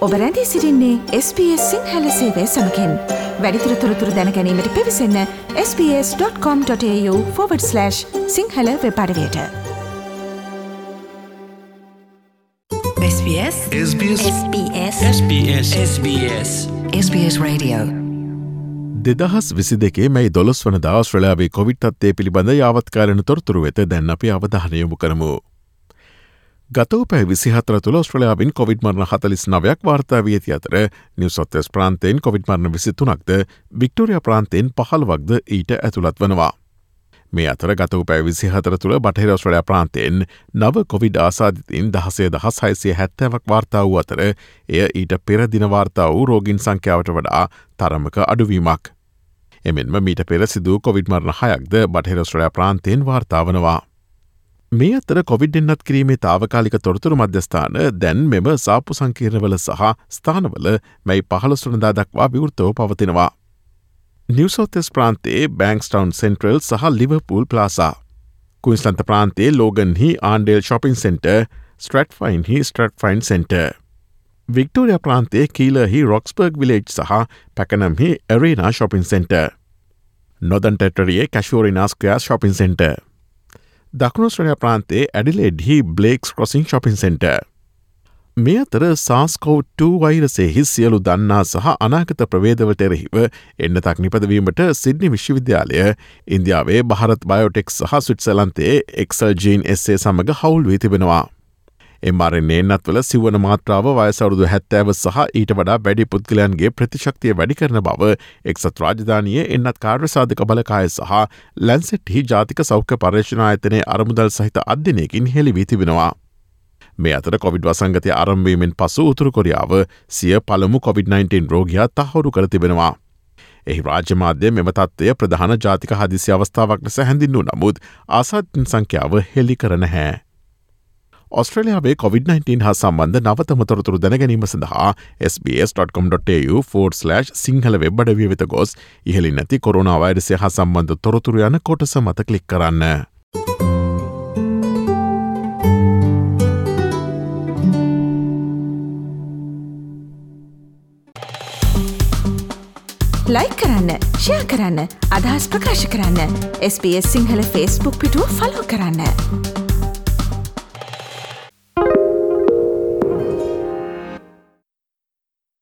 ඔබ රැඳී සිරින්නේ SBS සිංහල සේවය සමකෙන්. වැඩිතුර තොරතුර දැනැනීමට පිවිසන්න ps.com.ta/ Sinhala වෙපඩවයට SBS SBS SBS SBS SBS SBS Radio. දෙදහස් විසි දෙකේ මැයි දොළොස් වන දවස්ශ්‍රලාවේ කොවිට්ත්තේ පිළිබඳ යාවත්කාරණ තොරතුරු වෙත දැන් අපි අවධානයමු කරමු. ගතව පැ විසිහතර තුළ ස්ට්‍රලයාාවින් කොවිඩ් මරණ හතලිස් නවයක් වාර්තා වියති අතර නිවසොත්තස් ප්‍රාන්තයෙන් කොවිඩ් මරණ විසිතුනක්ද වික්ටෝරිය ප්‍රාන්තයෙන් පහළ වක්ද ඊට ඇතුළත් වනවා. මේ අතර ගතව පැ විසිහතර තුළ බටහිරස්ට්‍රලයා ප්‍රාන්තයෙන් නව කොවිඩ් ආසාධිතින් දහසේ දහස් හයිසිය හැත්තෑවක් වාර්තා වූ අතර එය ඊට පෙර දිනවාර්තා වූ රෝගින් සංඛ්‍යාවට වඩා තරමක අඩුවීමක්. එමෙන්ම මීට පෙර සිදූ කොවිඩ් මරණ හයක්ද බටහිරස්ට්‍රලයා ප්‍රාන්තයෙන් වාර්තාාවනවා. මේ අතර කොවිඩ් එන්නත් කිරීමේ තාවකාලික තොරතුරු මධ්‍යස්ථාන දැන් මෙම සාපු සංකීර්ණවල සහ ස්ථානවල මැයි පහළොස්ටනදා දක්වා විවෘතව පවතිනවා. නිවසෝතෙස් ප්‍රාන්තයේ බෑංක්ස්ටවන් සෙන්ට්‍රල් සහ ලිවපූල් ප්ලාසා. කුයිස්ලන්ත ප්‍රාන්තයේ ලෝගන්හි ආන්ඩේල් ශොපින් සෙන්ට ස්ට්‍රට් ෆයින්හි ස්ට්‍රට් ෆයින් සෙන්ට. වික්ටෝරිය ප්‍රාන්තයේ කීලහි රොක්ස්බර්ග් විලේජ් සහ පැකනම්හි ඇරේනා ශොපින් සෙන්ට. නොදන් ටෙටරියේ කැශෝරිනාස්කයා ශොපින් සෙන්ට. දකුණුස්ට්‍රලයා ප්‍රාන්තේ ඇඩිලෙඩ්හි බ්ලේක්ස් කොසිං ශොපින් සෙන්ට. මේ අතර සාස්කෝට් වෛරසෙහි සියලු දන්නා සහ අනාගත ප්‍රවේදවට එරෙහිව එන්න තක් නිපදවීමට සිද්නි විශ්වවිද්‍යාලය ඉන්දියාවේ භාරත් බයෝටෙක් සහ සුට්සලන්තේ එක්සල් ජීන් එස්සේ සමඟ හවුල් වී තිබෙනවා. එමරන්නේ එන්නත්වල සිවන මාත්‍රාව වයසවරුදු හැත්තෑව සහ ඊට වඩා වැඩි පුද්ගලයන්ගේ ප්‍රතිශක්තිය වැඩි කරන බව එක්සත් රාජධානය එන්නත් කාර්යසාධක බලකාය සහ ලැන්සෙට්හි ජාතික සෞඛ්‍ය පර්ේෂණායතනය අරමුදල් සහිත අධ්‍යනයකින් හෙළිවී තිබෙනවා. මේ අතර කොවිඩ් වසංගතය අරම්වීමෙන් පසු උතුරු කොරියාව සිය පළමු COොVID-19 රෝගයා තහවුරු කර තිබෙනවා. එහි රාජ්‍යමාධ්‍ය මෙම තත්වය ප්‍රධාන ජාතික හදිසි අවස්ථාවක් ලෙස හැඳින්වූ නමුත් ආසාත්තින් සංඛ්‍යාව හෙළි කරන හැ. ඔස්ට්‍රලයාාවේ COොVID-19 හා සම්බන්ධ නවතම තොරතුරු දැනගැනීම සඳහා SBS.com.tu4/ සිංහල වෙබ්බඩවිය වෙත ගොස් ඉහලි නැති කොරුණාවයිරසය හා සම්බන්ධ තොරතුරු යන කොටස මත කලික් කරන්න. ලයි කරන්න ෂයා කරන්න අදහස් ප්‍රකාශ කරන්න SBS සිංහල ෆස්බුක් පිටුව ෆලෝ කරන්න.